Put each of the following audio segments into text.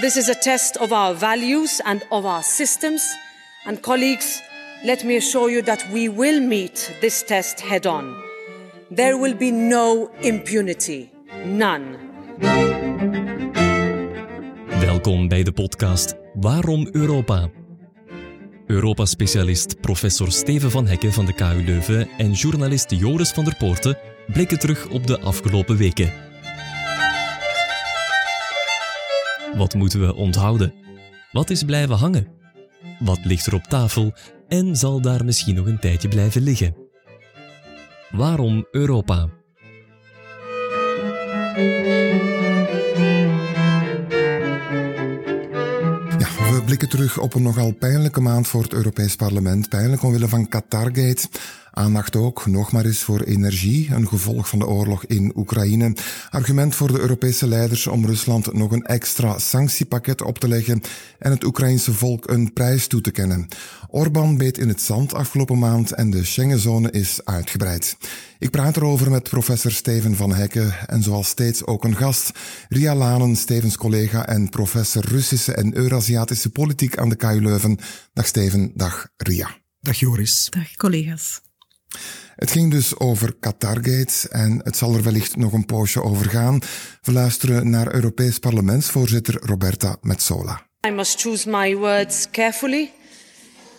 This is a test of our values and of our systems. And colleagues, let me assure you that we will meet this test head on. There will be no impunity. None. Welkom bij de podcast Waarom Europa? Europa-specialist professor Steven van Hekken van de KU Leuven en journalist Joris van der Poorten blikken terug op de afgelopen weken. Wat moeten we onthouden? Wat is blijven hangen? Wat ligt er op tafel en zal daar misschien nog een tijdje blijven liggen? Waarom Europa? Ja, we blikken terug op een nogal pijnlijke maand voor het Europees Parlement. Pijnlijk omwille van Qatargate. Aandacht ook nog maar eens voor energie, een gevolg van de oorlog in Oekraïne. Argument voor de Europese leiders om Rusland nog een extra sanctiepakket op te leggen en het Oekraïnse volk een prijs toe te kennen. Orbán beet in het zand afgelopen maand en de Schengenzone is uitgebreid. Ik praat erover met professor Steven van Hekken en zoals steeds ook een gast, Ria Lanen, Stevens collega en professor Russische en Eurasiatische politiek aan de KU Leuven. Dag Steven, dag Ria. Dag Joris. Dag collega's. Het ging dus over Qatargate en het zal er wellicht nog een poosje over gaan. We luisteren naar Europees Parlementsvoorzitter Roberta Metsola. I must choose my words carefully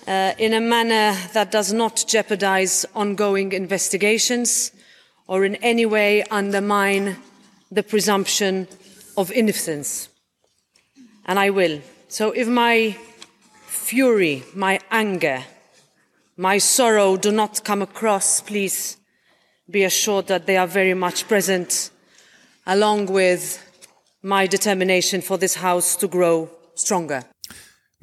uh, in a manner that does not jeopardize ongoing investigations or in any way undermine the presumption of innocence. And I will. So if my fury, my anger, My sorrow do not come across, please be assured that they are very much present, along with my determination for this House to grow stronger.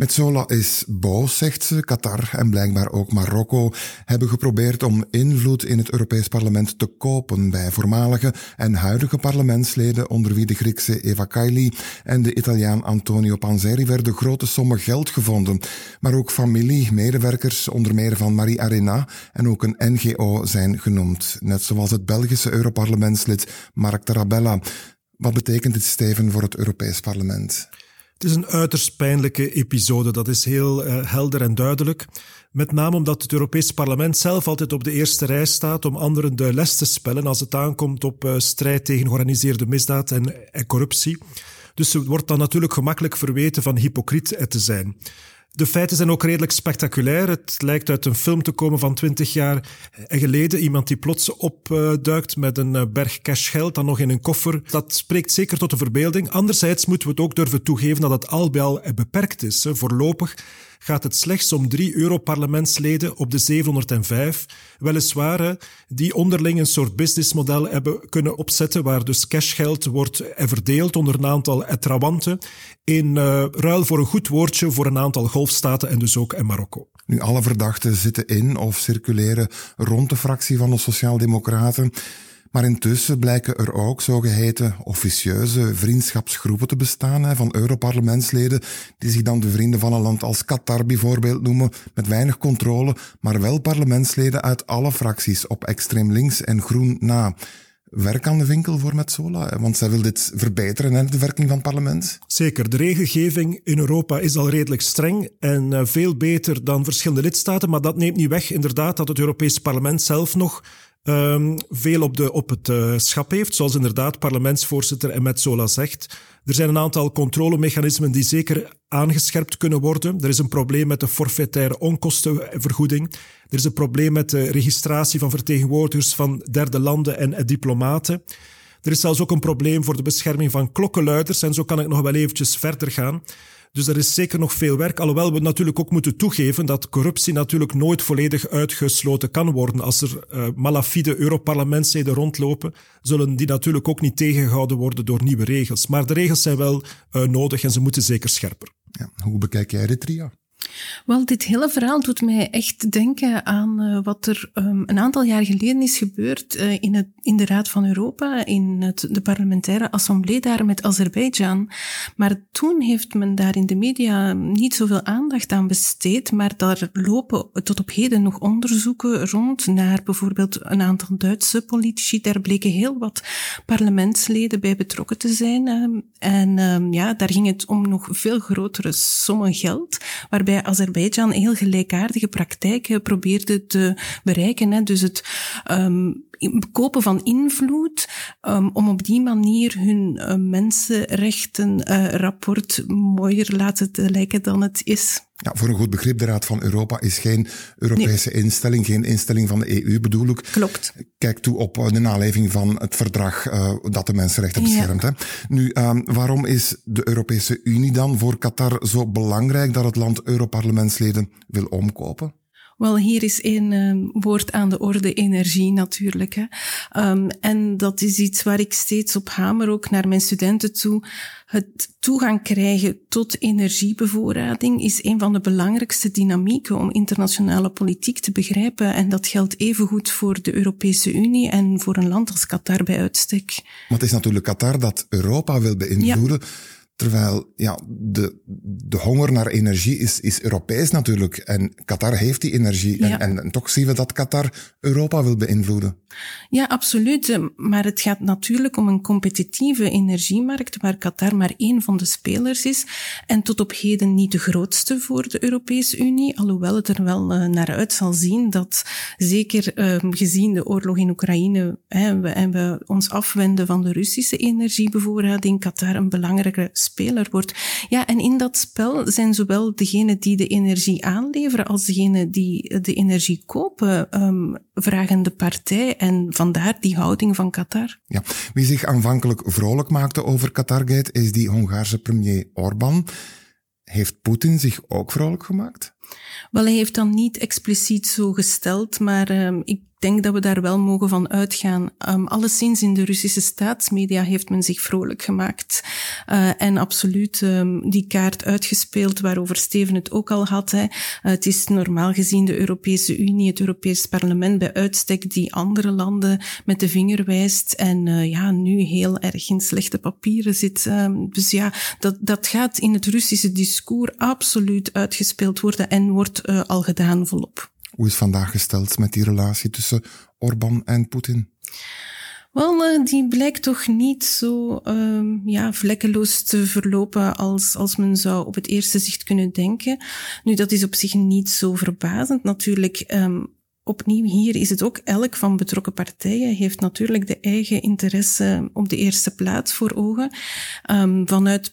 Metsola is boos, zegt ze. Qatar en blijkbaar ook Marokko hebben geprobeerd om invloed in het Europees Parlement te kopen bij voormalige en huidige parlementsleden, onder wie de Griekse Eva Kaili en de Italiaan Antonio Panzeri, werden grote sommen geld gevonden. Maar ook familie, medewerkers, onder meer van Marie Arena en ook een NGO zijn genoemd. Net zoals het Belgische Europarlementslid Mark Tarabella. Wat betekent dit, Steven, voor het Europees Parlement? Het is een uiterst pijnlijke episode, dat is heel uh, helder en duidelijk. Met name omdat het Europees Parlement zelf altijd op de eerste rij staat om anderen de les te spellen als het aankomt op uh, strijd tegen georganiseerde misdaad en, en corruptie. Dus het wordt dan natuurlijk gemakkelijk verweten van hypocriet te zijn. De feiten zijn ook redelijk spectaculair. Het lijkt uit een film te komen van twintig jaar geleden. Iemand die plots opduikt met een berg cashgeld, dan nog in een koffer. Dat spreekt zeker tot de verbeelding. Anderzijds moeten we het ook durven toegeven dat het al bij al beperkt is. Voorlopig gaat het slechts om drie Europarlementsleden op de 705. Weliswaar die onderling een soort businessmodel hebben kunnen opzetten waar dus cashgeld wordt verdeeld onder een aantal trawanten in uh, ruil voor een goed woordje voor een aantal golfstaten en dus ook in Marokko. Nu, alle verdachten zitten in of circuleren rond de fractie van de Sociaaldemocraten. Maar intussen blijken er ook zogeheten officieuze vriendschapsgroepen te bestaan van Europarlementsleden, die zich dan de vrienden van een land als Qatar bijvoorbeeld noemen, met weinig controle, maar wel parlementsleden uit alle fracties op extreem links en groen na. Werk aan de winkel voor Metsola, want zij wil dit verbeteren, hè, de werking van het parlement. Zeker, de regelgeving in Europa is al redelijk streng en veel beter dan verschillende lidstaten, maar dat neemt niet weg inderdaad dat het Europees Parlement zelf nog um, veel op, de, op het uh, schap heeft, zoals inderdaad parlementsvoorzitter en Metzola zegt. Er zijn een aantal controlemechanismen die zeker aangescherpt kunnen worden. Er is een probleem met de forfaitaire onkostenvergoeding. Er is een probleem met de registratie van vertegenwoordigers van derde landen en diplomaten. Er is zelfs ook een probleem voor de bescherming van klokkenluiders en zo kan ik nog wel eventjes verder gaan. Dus er is zeker nog veel werk, alhoewel we natuurlijk ook moeten toegeven dat corruptie natuurlijk nooit volledig uitgesloten kan worden. Als er uh, malafide Europarlementsleden rondlopen, zullen die natuurlijk ook niet tegengehouden worden door nieuwe regels. Maar de regels zijn wel uh, nodig en ze moeten zeker scherper. Ja, hoe bekijk jij dit, Ria? Wel, dit hele verhaal doet mij echt denken aan uh, wat er um, een aantal jaar geleden is gebeurd uh, in, het, in de Raad van Europa, in het, de parlementaire assemblée daar met Azerbeidzjan. Maar toen heeft men daar in de media niet zoveel aandacht aan besteed, maar daar lopen tot op heden nog onderzoeken rond naar bijvoorbeeld een aantal Duitse politici. Daar bleken heel wat parlementsleden bij betrokken te zijn. Uh, en um, ja, daar ging het om nog veel grotere sommen geld, waarbij Azerbeidzjan heel gelijkaardige praktijken probeerde te bereiken. Hè. Dus het um, kopen van invloed, um, om op die manier hun uh, mensenrechtenrapport uh, mooier laten te lijken dan het is. Ja, voor een goed begrip, de Raad van Europa is geen Europese nee. instelling, geen instelling van de EU bedoel ik. Klopt. Kijk toe op de naleving van het verdrag uh, dat de mensenrechten beschermt. Ja. Hè. Nu, um, waarom is de Europese Unie dan voor Qatar zo belangrijk dat het land Europarlementsleden wil omkopen? Wel, hier is één um, woord aan de orde, energie natuurlijk. Hè. Um, en dat is iets waar ik steeds op hamer, ook naar mijn studenten toe. Het toegang krijgen tot energiebevoorrading is een van de belangrijkste dynamieken om internationale politiek te begrijpen. En dat geldt evengoed voor de Europese Unie en voor een land als Qatar bij uitstek. Maar het is natuurlijk Qatar dat Europa wil beïnvloeden. Ja. Terwijl ja, de, de honger naar energie is, is Europees natuurlijk. En Qatar heeft die energie. Ja. En, en, toch zien we dat Qatar Europa wil beïnvloeden. Ja, absoluut. Maar het gaat natuurlijk om een competitieve energiemarkt waar Qatar maar één van de spelers is. En tot op heden niet de grootste voor de Europese Unie. Alhoewel het er wel uh, naar uit zal zien dat zeker uh, gezien de oorlog in Oekraïne hè, we, en we ons afwenden van de Russische energiebevoorrading, Qatar een belangrijke speler wordt. Ja, en in dat spel zijn zowel degenen die de energie aanleveren als degenen die de energie kopen um, vragende partij. En vandaar die houding van Qatar. Ja, wie zich aanvankelijk vrolijk maakte over Qatargate is die Hongaarse premier Orbán. Heeft Poetin zich ook vrolijk gemaakt? Wel, hij heeft dan niet expliciet zo gesteld, maar um, ik denk dat we daar wel mogen van uitgaan. Um, alleszins in de Russische staatsmedia heeft men zich vrolijk gemaakt. Uh, en absoluut um, die kaart uitgespeeld waarover Steven het ook al had. Hè. Uh, het is normaal gezien de Europese Unie, het Europees Parlement bij uitstek die andere landen met de vinger wijst en uh, ja, nu heel erg in slechte papieren zit. Dus ja, dat, dat gaat in het Russische discours absoluut uitgespeeld worden en wordt al gedaan volop. Hoe is vandaag gesteld met die relatie tussen Orbán en Poetin? Wel, uh, die blijkt toch niet zo um, ja, vlekkeloos te verlopen als, als men zou op het eerste zicht kunnen denken. Nu, dat is op zich niet zo verbazend. Natuurlijk, um, opnieuw hier is het ook elk van betrokken partijen heeft natuurlijk de eigen interesse op de eerste plaats voor ogen. Um, vanuit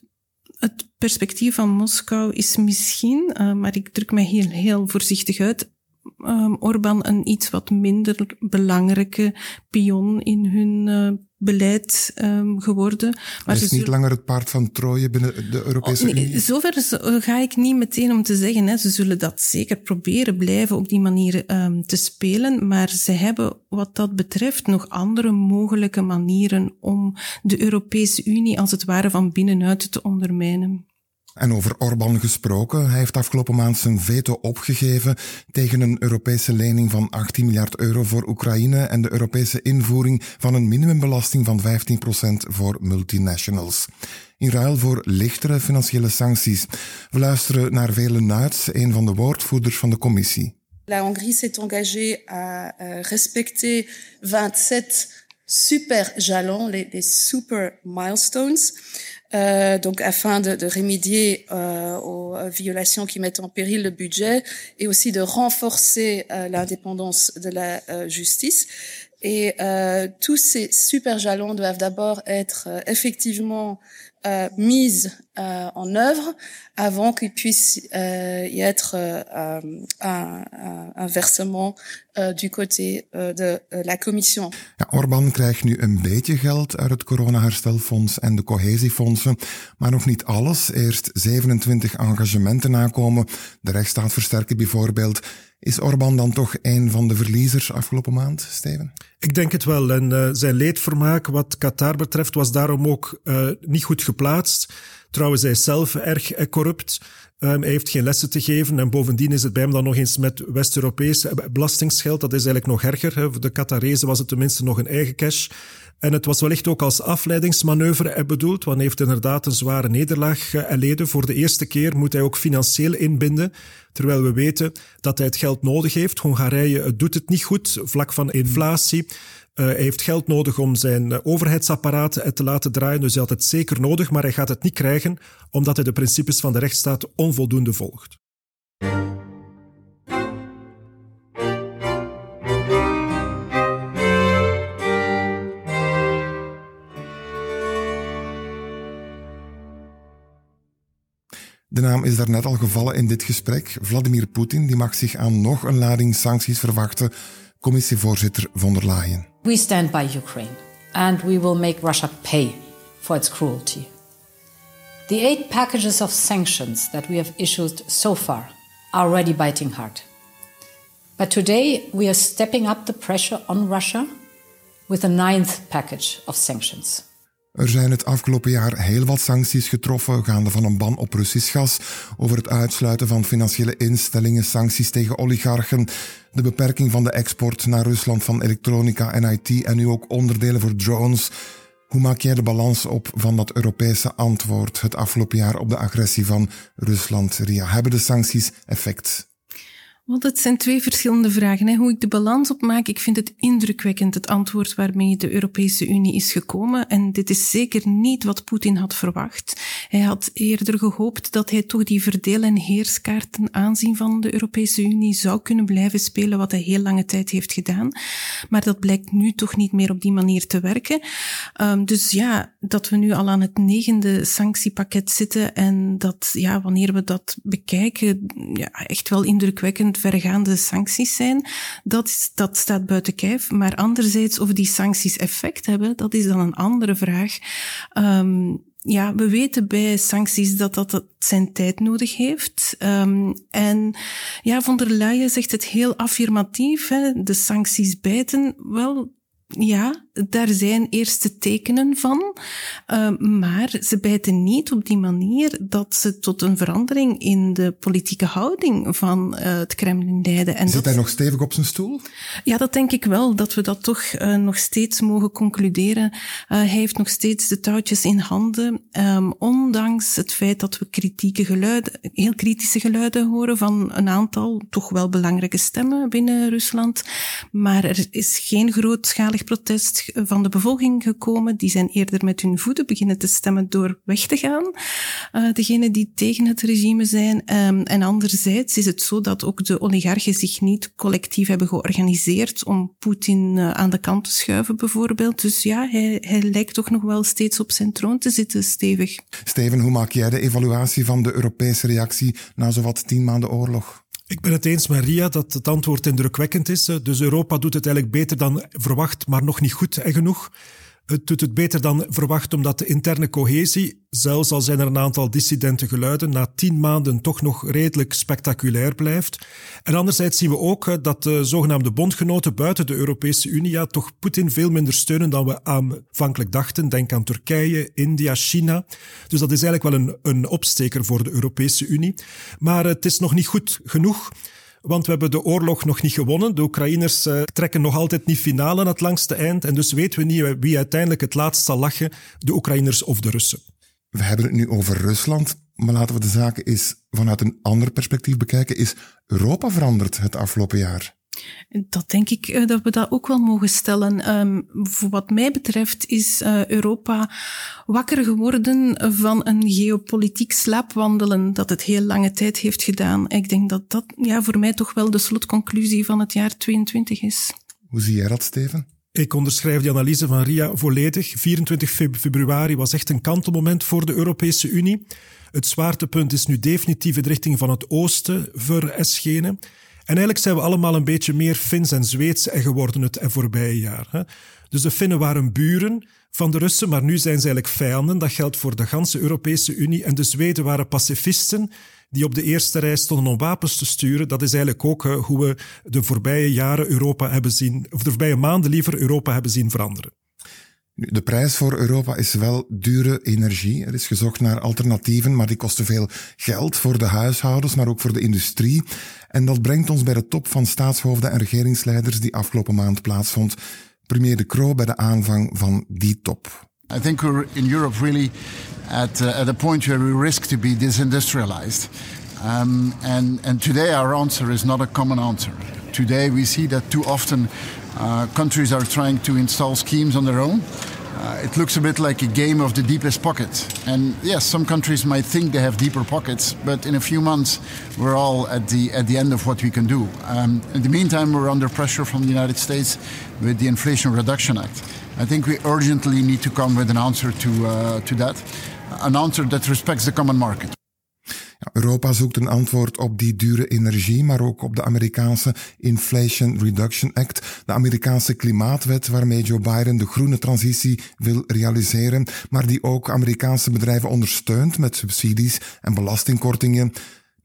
het perspectief van Moskou is misschien, uh, maar ik druk mij hier heel voorzichtig uit, um, Orbán een iets wat minder belangrijke pion in hun uh, beleid um, geworden. Maar Hij is niet zullen... langer het paard van Troje binnen de Europese oh, nee, Unie? Zover ga ik niet meteen om te zeggen. Hè. Ze zullen dat zeker proberen blijven op die manier um, te spelen. Maar ze hebben wat dat betreft nog andere mogelijke manieren om de Europese Unie als het ware van binnenuit te ondermijnen. En over Orbán gesproken, hij heeft afgelopen maand zijn veto opgegeven tegen een Europese lening van 18 miljard euro voor Oekraïne en de Europese invoering van een minimumbelasting van 15% voor multinationals. In ruil voor lichtere financiële sancties. We luisteren naar Vele Nuits, een van de woordvoerders van de commissie. La Hongrie s'est engagée à euh, respecter 27 super jalons, les, super milestones. Euh, donc afin de, de remédier euh, aux violations qui mettent en péril le budget et aussi de renforcer euh, l'indépendance de la euh, justice. Et euh, tous ces super jalons doivent d'abord être euh, effectivement euh, mise euh, en œuvre avant qu'il puisse euh, y être euh, un, un, versement euh, du côté euh, de la commission. Ja, Orbán krijgt nu een beetje geld uit het coronaherstelfonds en de cohesiefondsen, maar nog niet alles. Eerst 27 engagementen nakomen, de rechtsstaat versterken bijvoorbeeld. Is Orbán dan toch een van de verliezers afgelopen maand, Steven? Ik denk het wel. En uh, zijn leedvermaak wat Qatar betreft was daarom ook uh, niet goed geplaatst. Trouwens, hij is zelf erg eh, corrupt. Um, hij heeft geen lessen te geven en bovendien is het bij hem dan nog eens met West-Europees belastingsgeld. Dat is eigenlijk nog erger. Hè. Voor de Qatarezen was het tenminste nog een eigen cash. En het was wellicht ook als afleidingsmanoeuvre bedoeld, want hij heeft inderdaad een zware nederlaag erleden. Voor de eerste keer moet hij ook financieel inbinden, terwijl we weten dat hij het geld nodig heeft. Hongarije doet het niet goed, vlak van inflatie. Uh, hij heeft geld nodig om zijn uh, overheidsapparaat te laten draaien, dus hij had het zeker nodig, maar hij gaat het niet krijgen omdat hij de principes van de rechtsstaat onvoldoende volgt. De naam is daarnet al gevallen in dit gesprek. Vladimir Poetin die mag zich aan nog een lading sancties verwachten. Commissievoorzitter von der Leyen. We stand by Ukraine and we will make Russia pay for its cruelty. The eight packages of sanctions that we have issued so far are already biting hard. But today we are stepping up the pressure on Russia with a ninth package of sanctions. Er zijn het afgelopen jaar heel wat sancties getroffen, gaande van een ban op Russisch gas, over het uitsluiten van financiële instellingen, sancties tegen oligarchen, de beperking van de export naar Rusland van elektronica en IT en nu ook onderdelen voor drones. Hoe maak jij de balans op van dat Europese antwoord het afgelopen jaar op de agressie van Rusland? Ria, hebben de sancties effect? Want het zijn twee verschillende vragen. Hè. Hoe ik de balans opmaak, ik vind het indrukwekkend, het antwoord waarmee de Europese Unie is gekomen. En dit is zeker niet wat Poetin had verwacht. Hij had eerder gehoopt dat hij toch die verdeel- en heerskaart ten aanzien van de Europese Unie zou kunnen blijven spelen, wat hij heel lange tijd heeft gedaan. Maar dat blijkt nu toch niet meer op die manier te werken. Um, dus ja, dat we nu al aan het negende sanctiepakket zitten en dat, ja, wanneer we dat bekijken, ja, echt wel indrukwekkend vergaande sancties zijn, dat, dat staat buiten kijf. Maar anderzijds, of die sancties effect hebben, dat is dan een andere vraag. Um, ja, we weten bij sancties dat dat zijn tijd nodig heeft. Um, en ja, von der Leyen zegt het heel affirmatief. Hè, de sancties bijten. Wel, ja, daar zijn eerste tekenen van, uh, maar ze bijten niet op die manier dat ze tot een verandering in de politieke houding van uh, het Kremlin leiden. En Zit dat, hij nog stevig op zijn stoel? Ja, dat denk ik wel, dat we dat toch uh, nog steeds mogen concluderen. hij heeft nog steeds de touwtjes in handen, um, ondanks het feit dat we kritieke geluiden, heel kritische geluiden horen van een aantal toch wel belangrijke stemmen binnen Rusland. Maar er is geen protest van de bevolking gekomen. Die zijn eerder met hun voeten beginnen te stemmen door weg te gaan. Uh, degenen die tegen het regime zijn. Um, en anderzijds is het zo dat ook de oligarchen zich niet collectief hebben georganiseerd om Poetin uh, aan de kant te schuiven, bijvoorbeeld. Dus ja, hij, hij lijkt toch nog wel steeds op zijn troon te zitten, stevig. Steven, hoe maak jij de evaluatie van de Europese reactie na zowat tien maanden oorlog? Ik ben het eens met Ria dat het antwoord indrukwekkend is. Dus Europa doet het eigenlijk beter dan verwacht, maar nog niet goed en genoeg. Het doet het beter dan verwacht omdat de interne cohesie, zelfs al zijn er een aantal dissidente geluiden, na tien maanden toch nog redelijk spectaculair blijft. En anderzijds zien we ook dat de zogenaamde bondgenoten buiten de Europese Unie ja, toch Poetin veel minder steunen dan we aanvankelijk dachten. Denk aan Turkije, India, China. Dus dat is eigenlijk wel een, een opsteker voor de Europese Unie. Maar het is nog niet goed genoeg. Want we hebben de oorlog nog niet gewonnen. De Oekraïners uh, trekken nog altijd niet finale aan het langste eind. En dus weten we niet wie uiteindelijk het laatst zal lachen, de Oekraïners of de Russen. We hebben het nu over Rusland, maar laten we de zaken eens vanuit een ander perspectief bekijken. Is Europa veranderd het afgelopen jaar? Dat denk ik uh, dat we dat ook wel mogen stellen. Um, voor wat mij betreft is uh, Europa wakker geworden van een geopolitiek slaapwandelen dat het heel lange tijd heeft gedaan. Ik denk dat dat ja, voor mij toch wel de slotconclusie van het jaar 22 is. Hoe zie jij dat, Steven? Ik onderschrijf die analyse van Ria volledig. 24 februari was echt een kantelmoment voor de Europese Unie. Het zwaartepunt is nu definitief in de richting van het oosten verschenen. En eigenlijk zijn we allemaal een beetje meer Fins en Zweeds geworden het voorbije jaar. Hè. Dus de Finnen waren buren van de Russen, maar nu zijn ze eigenlijk vijanden. Dat geldt voor de ganse Europese Unie. En de Zweden waren pacifisten die op de eerste rij stonden om wapens te sturen. Dat is eigenlijk ook hoe we de voorbije jaren Europa hebben zien, of de voorbije maanden liever Europa hebben zien veranderen. De prijs voor Europa is wel dure energie. Er is gezocht naar alternatieven, maar die kosten veel geld voor de huishoudens, maar ook voor de industrie. En dat brengt ons bij de top van staatshoofden en regeringsleiders die afgelopen maand plaatsvond. Premier De Croo bij de aanvang van die top. I think we're in Europe really at, uh, at a point where we risk to be disindustrialized. Um, and, and today our answer is not a common answer. Today we see that too often countries are trying to install schemes on their own. Uh, it looks a bit like a game of the deepest pocket. And yes, some countries might think they have deeper pockets, but in a few months we're all at the at the end of what we can do. Um, in the meantime, we're under pressure from the United States with the Inflation Reduction Act. I think we urgently need to come with an answer to uh, to that, an answer that respects the common market. Europa zoekt een antwoord op die dure energie, maar ook op de Amerikaanse Inflation Reduction Act, de Amerikaanse klimaatwet waarmee Joe Biden de groene transitie wil realiseren, maar die ook Amerikaanse bedrijven ondersteunt met subsidies en belastingkortingen.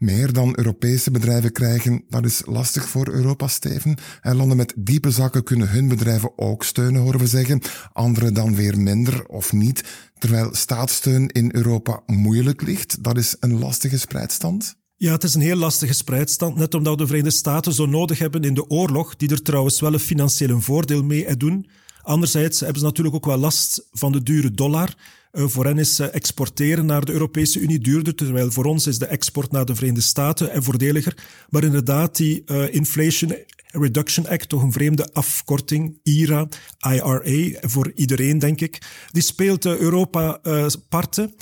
Meer dan Europese bedrijven krijgen, dat is lastig voor Europa, Steven. En landen met diepe zakken kunnen hun bedrijven ook steunen, horen we zeggen. Anderen dan weer minder of niet. Terwijl staatssteun in Europa moeilijk ligt. Dat is een lastige spreidstand. Ja, het is een heel lastige spreidstand, net omdat de Verenigde Staten zo nodig hebben in de oorlog, die er trouwens wel een financieel voordeel mee doen. Anderzijds hebben ze natuurlijk ook wel last van de dure dollar. Uh, voor hen is uh, exporteren naar de Europese Unie duurder, terwijl voor ons is de export naar de Verenigde Staten en voordeliger. Maar inderdaad, die Inflation Reduction Act, toch een vreemde afkorting, IRA, IRA, voor iedereen denk ik, die speelt Europa parten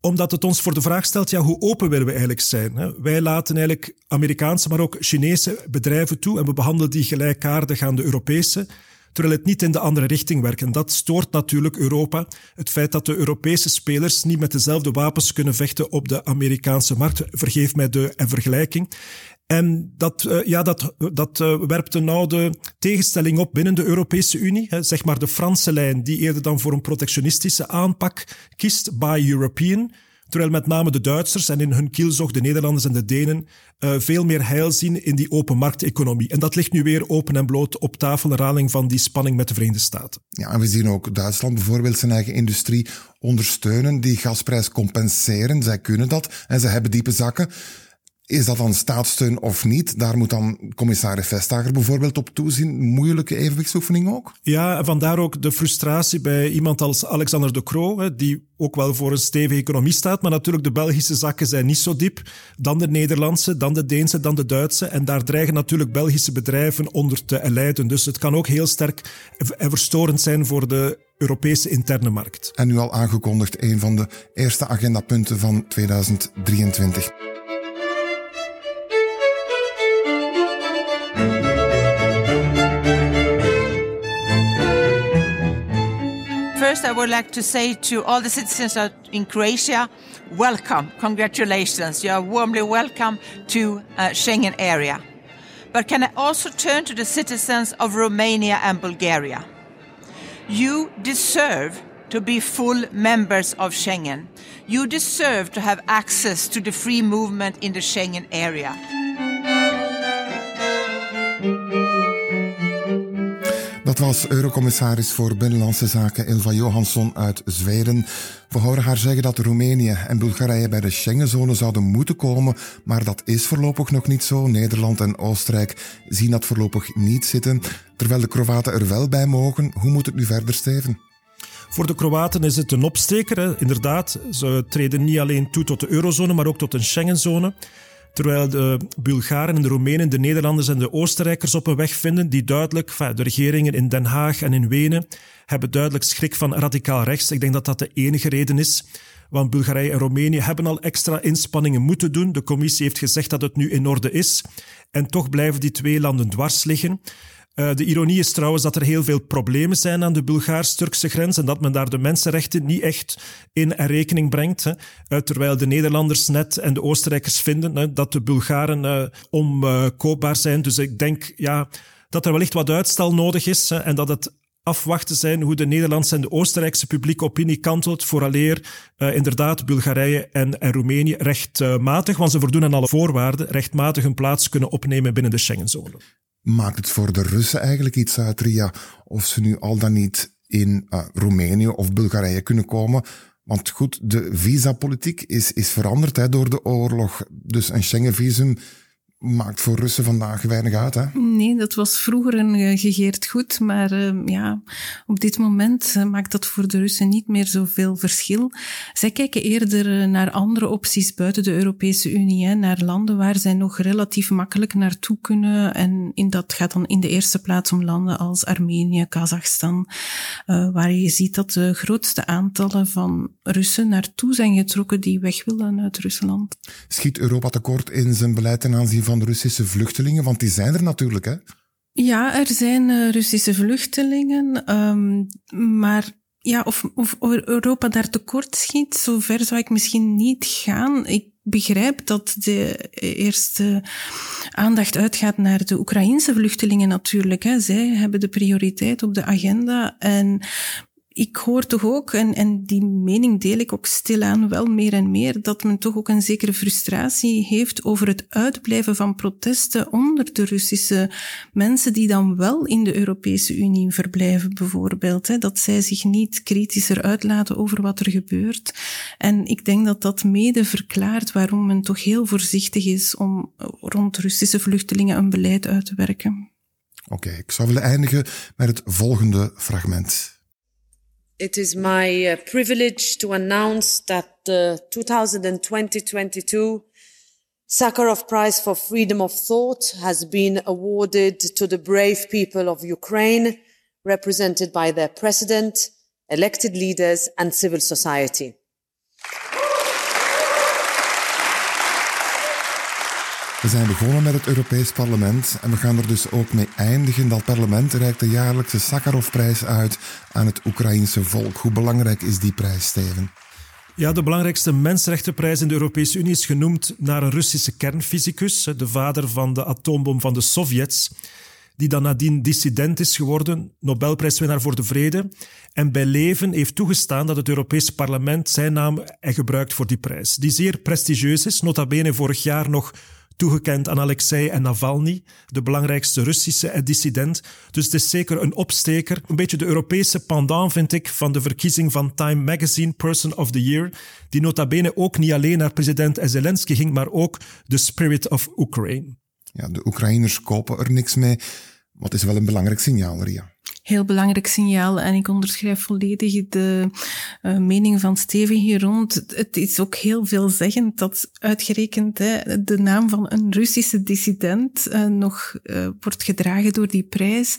omdat het ons voor de vraag stelt, ja, hoe open willen we eigenlijk zijn? Wij laten eigenlijk Amerikaanse, maar ook Chinese bedrijven toe en we behandelen die gelijkaardig aan de Europese terwijl het niet in de andere richting werkt. En dat stoort natuurlijk Europa. Het feit dat de Europese spelers niet met dezelfde wapens kunnen vechten op de Amerikaanse markt. Vergeef mij de vergelijking. En dat, uh, ja, dat, dat uh, werpt een oude tegenstelling op binnen de Europese Unie. Hè, zeg maar de Franse lijn, die eerder dan voor een protectionistische aanpak kiest, by European. Terwijl met name de Duitsers en in hun kielzog de Nederlanders en de Denen uh, veel meer heil zien in die open markteconomie. En dat ligt nu weer open en bloot op tafel, herhaling van die spanning met de Verenigde Staten. Ja, en we zien ook Duitsland bijvoorbeeld zijn eigen industrie ondersteunen, die gasprijs compenseren. Zij kunnen dat en ze hebben diepe zakken. Is dat dan staatssteun of niet? Daar moet dan commissaris Vestager bijvoorbeeld op toezien. Moeilijke evenwichtsoefening ook? Ja, vandaar ook de frustratie bij iemand als Alexander de Croo, die ook wel voor een stevige economie staat. Maar natuurlijk, de Belgische zakken zijn niet zo diep. Dan de Nederlandse, dan de Deense, dan de Duitse. En daar dreigen natuurlijk Belgische bedrijven onder te lijden. Dus het kan ook heel sterk en verstorend zijn voor de Europese interne markt. En nu al aangekondigd een van de eerste agendapunten van 2023. First, I would like to say to all the citizens in Croatia, welcome, congratulations. You are warmly welcome to uh, Schengen area. But can I also turn to the citizens of Romania and Bulgaria? You deserve to be full members of Schengen. You deserve to have access to the free movement in the Schengen area. Dat was Eurocommissaris voor Binnenlandse Zaken Ilva Johansson uit Zweden. We horen haar zeggen dat Roemenië en Bulgarije bij de Schengenzone zouden moeten komen, maar dat is voorlopig nog niet zo. Nederland en Oostenrijk zien dat voorlopig niet zitten, terwijl de Kroaten er wel bij mogen. Hoe moet het nu verder, Steven? Voor de Kroaten is het een opsteker, inderdaad. Ze treden niet alleen toe tot de eurozone, maar ook tot een Schengenzone. Terwijl de Bulgaren en de Roemenen, de Nederlanders en de Oostenrijkers op een weg vinden die duidelijk, de regeringen in Den Haag en in Wenen hebben duidelijk schrik van radicaal rechts. Ik denk dat dat de enige reden is. Want Bulgarije en Roemenië hebben al extra inspanningen moeten doen. De commissie heeft gezegd dat het nu in orde is. En toch blijven die twee landen dwars liggen. Uh, de ironie is trouwens dat er heel veel problemen zijn aan de Bulgaars-Turkse grens en dat men daar de mensenrechten niet echt in rekening brengt. Hè. Uh, terwijl de Nederlanders net en de Oostenrijkers vinden hè, dat de Bulgaren uh, omkoopbaar zijn. Dus ik denk ja, dat er wellicht wat uitstel nodig is hè, en dat het afwachten zijn hoe de Nederlandse en de Oostenrijkse publieke opinie kantelt vooraleer uh, inderdaad Bulgarije en, en Roemenië rechtmatig, want ze voldoen aan alle voorwaarden, rechtmatig hun plaats kunnen opnemen binnen de Schengenzone. Maakt het voor de Russen eigenlijk iets uit, Ria, of ze nu al dan niet in uh, Roemenië of Bulgarije kunnen komen. Want goed, de visapolitiek is, is veranderd hè, door de oorlog. Dus een Schengen-visum maakt voor Russen vandaag weinig uit, hè? Nee, dat was vroeger een uh, gegeerd goed, maar uh, ja, op dit moment uh, maakt dat voor de Russen niet meer zoveel verschil. Zij kijken eerder naar andere opties buiten de Europese Unie, hè, naar landen waar zij nog relatief makkelijk naartoe kunnen. En in dat gaat dan in de eerste plaats om landen als Armenië, Kazachstan, waar je ziet dat de grootste aantallen van Russen naartoe zijn getrokken die weg willen uit Rusland. Schiet Europa tekort in zijn beleid ten aanzien van de Russische vluchtelingen? Want die zijn er natuurlijk, hè? Ja, er zijn uh, Russische vluchtelingen, um, maar ja, of, of Europa daar tekort schiet, zover zou ik misschien niet gaan. Ik begrijp dat de eerste aandacht uitgaat naar de Oekraïnse vluchtelingen natuurlijk. Hè. Zij hebben de prioriteit op de agenda. En ik hoor toch ook, en, en die mening deel ik ook stilaan wel meer en meer, dat men toch ook een zekere frustratie heeft over het uitblijven van protesten onder de Russische mensen die dan wel in de Europese Unie verblijven, bijvoorbeeld. Hè, dat zij zich niet kritischer uitlaten over wat er gebeurt. En ik denk dat dat mede verklaart waarom men toch heel voorzichtig is om rond Russische vluchtelingen een beleid uit te werken. Oké, ik zou willen eindigen met het volgende fragment. It is my uh, privilege to announce that the 2020-22 Sakharov Prize for Freedom of Thought has been awarded to the brave people of Ukraine, represented by their president, elected leaders and civil society. We zijn begonnen met het Europees Parlement en we gaan er dus ook mee eindigen. Dat parlement reikt de jaarlijkse Sakharovprijs uit aan het Oekraïense volk. Hoe belangrijk is die prijs, Steven? Ja, de belangrijkste mensenrechtenprijs in de Europese Unie is genoemd naar een Russische kernfysicus, de vader van de atoombom van de Sovjets, die dan nadien dissident is geworden, Nobelprijswinnaar voor de Vrede, en bij leven heeft toegestaan dat het Europese parlement zijn naam gebruikt voor die prijs, die zeer prestigieus is, nota bene vorig jaar nog toegekend aan Alexei en Navalny, de belangrijkste Russische dissident. Dus het is zeker een opsteker. Een beetje de Europese pendant, vind ik, van de verkiezing van Time Magazine Person of the Year, die nota bene ook niet alleen naar president Zelensky ging, maar ook The Spirit of Ukraine. Ja, de Oekraïners kopen er niks mee. Wat is wel een belangrijk signaal, Ria? Heel belangrijk signaal en ik onderschrijf volledig de uh, mening van Steven hier rond. Het is ook heel veelzeggend dat uitgerekend hè, de naam van een Russische dissident uh, nog uh, wordt gedragen door die prijs.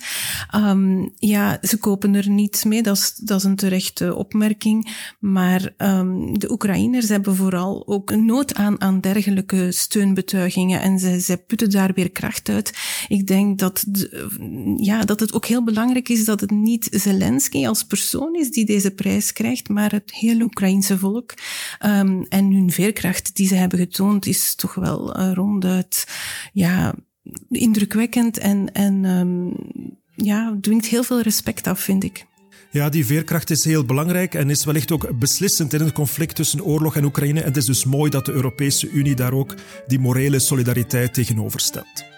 Um, ja, ze kopen er niets mee, dat is, dat is een terechte opmerking. Maar um, de Oekraïners hebben vooral ook nood aan, aan dergelijke steunbetuigingen en zij, putten daar weer kracht uit. Ik denk dat, ja, dat het ook heel belangrijk is is dat het niet Zelensky als persoon is die deze prijs krijgt, maar het hele Oekraïense volk. Um, en hun veerkracht die ze hebben getoond is toch wel uh, ronduit ja, indrukwekkend en, en um, ja, dwingt heel veel respect af, vind ik. Ja, die veerkracht is heel belangrijk en is wellicht ook beslissend in het conflict tussen oorlog en Oekraïne. En het is dus mooi dat de Europese Unie daar ook die morele solidariteit tegenover stelt.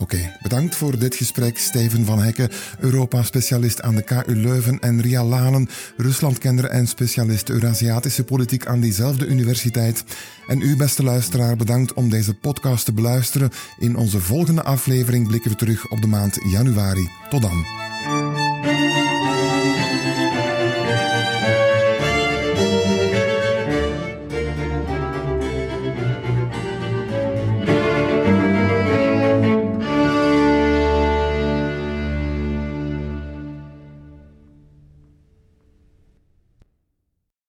Oké, bedankt voor dit gesprek. Steven van Hekken, Europa-specialist aan de KU Leuven en Ria Lanen, Ruslandkenner en specialist Eurasiatische politiek aan diezelfde universiteit. En u, beste luisteraar, bedankt om deze podcast te beluisteren. In onze volgende aflevering blikken we terug op de maand januari. Tot dan.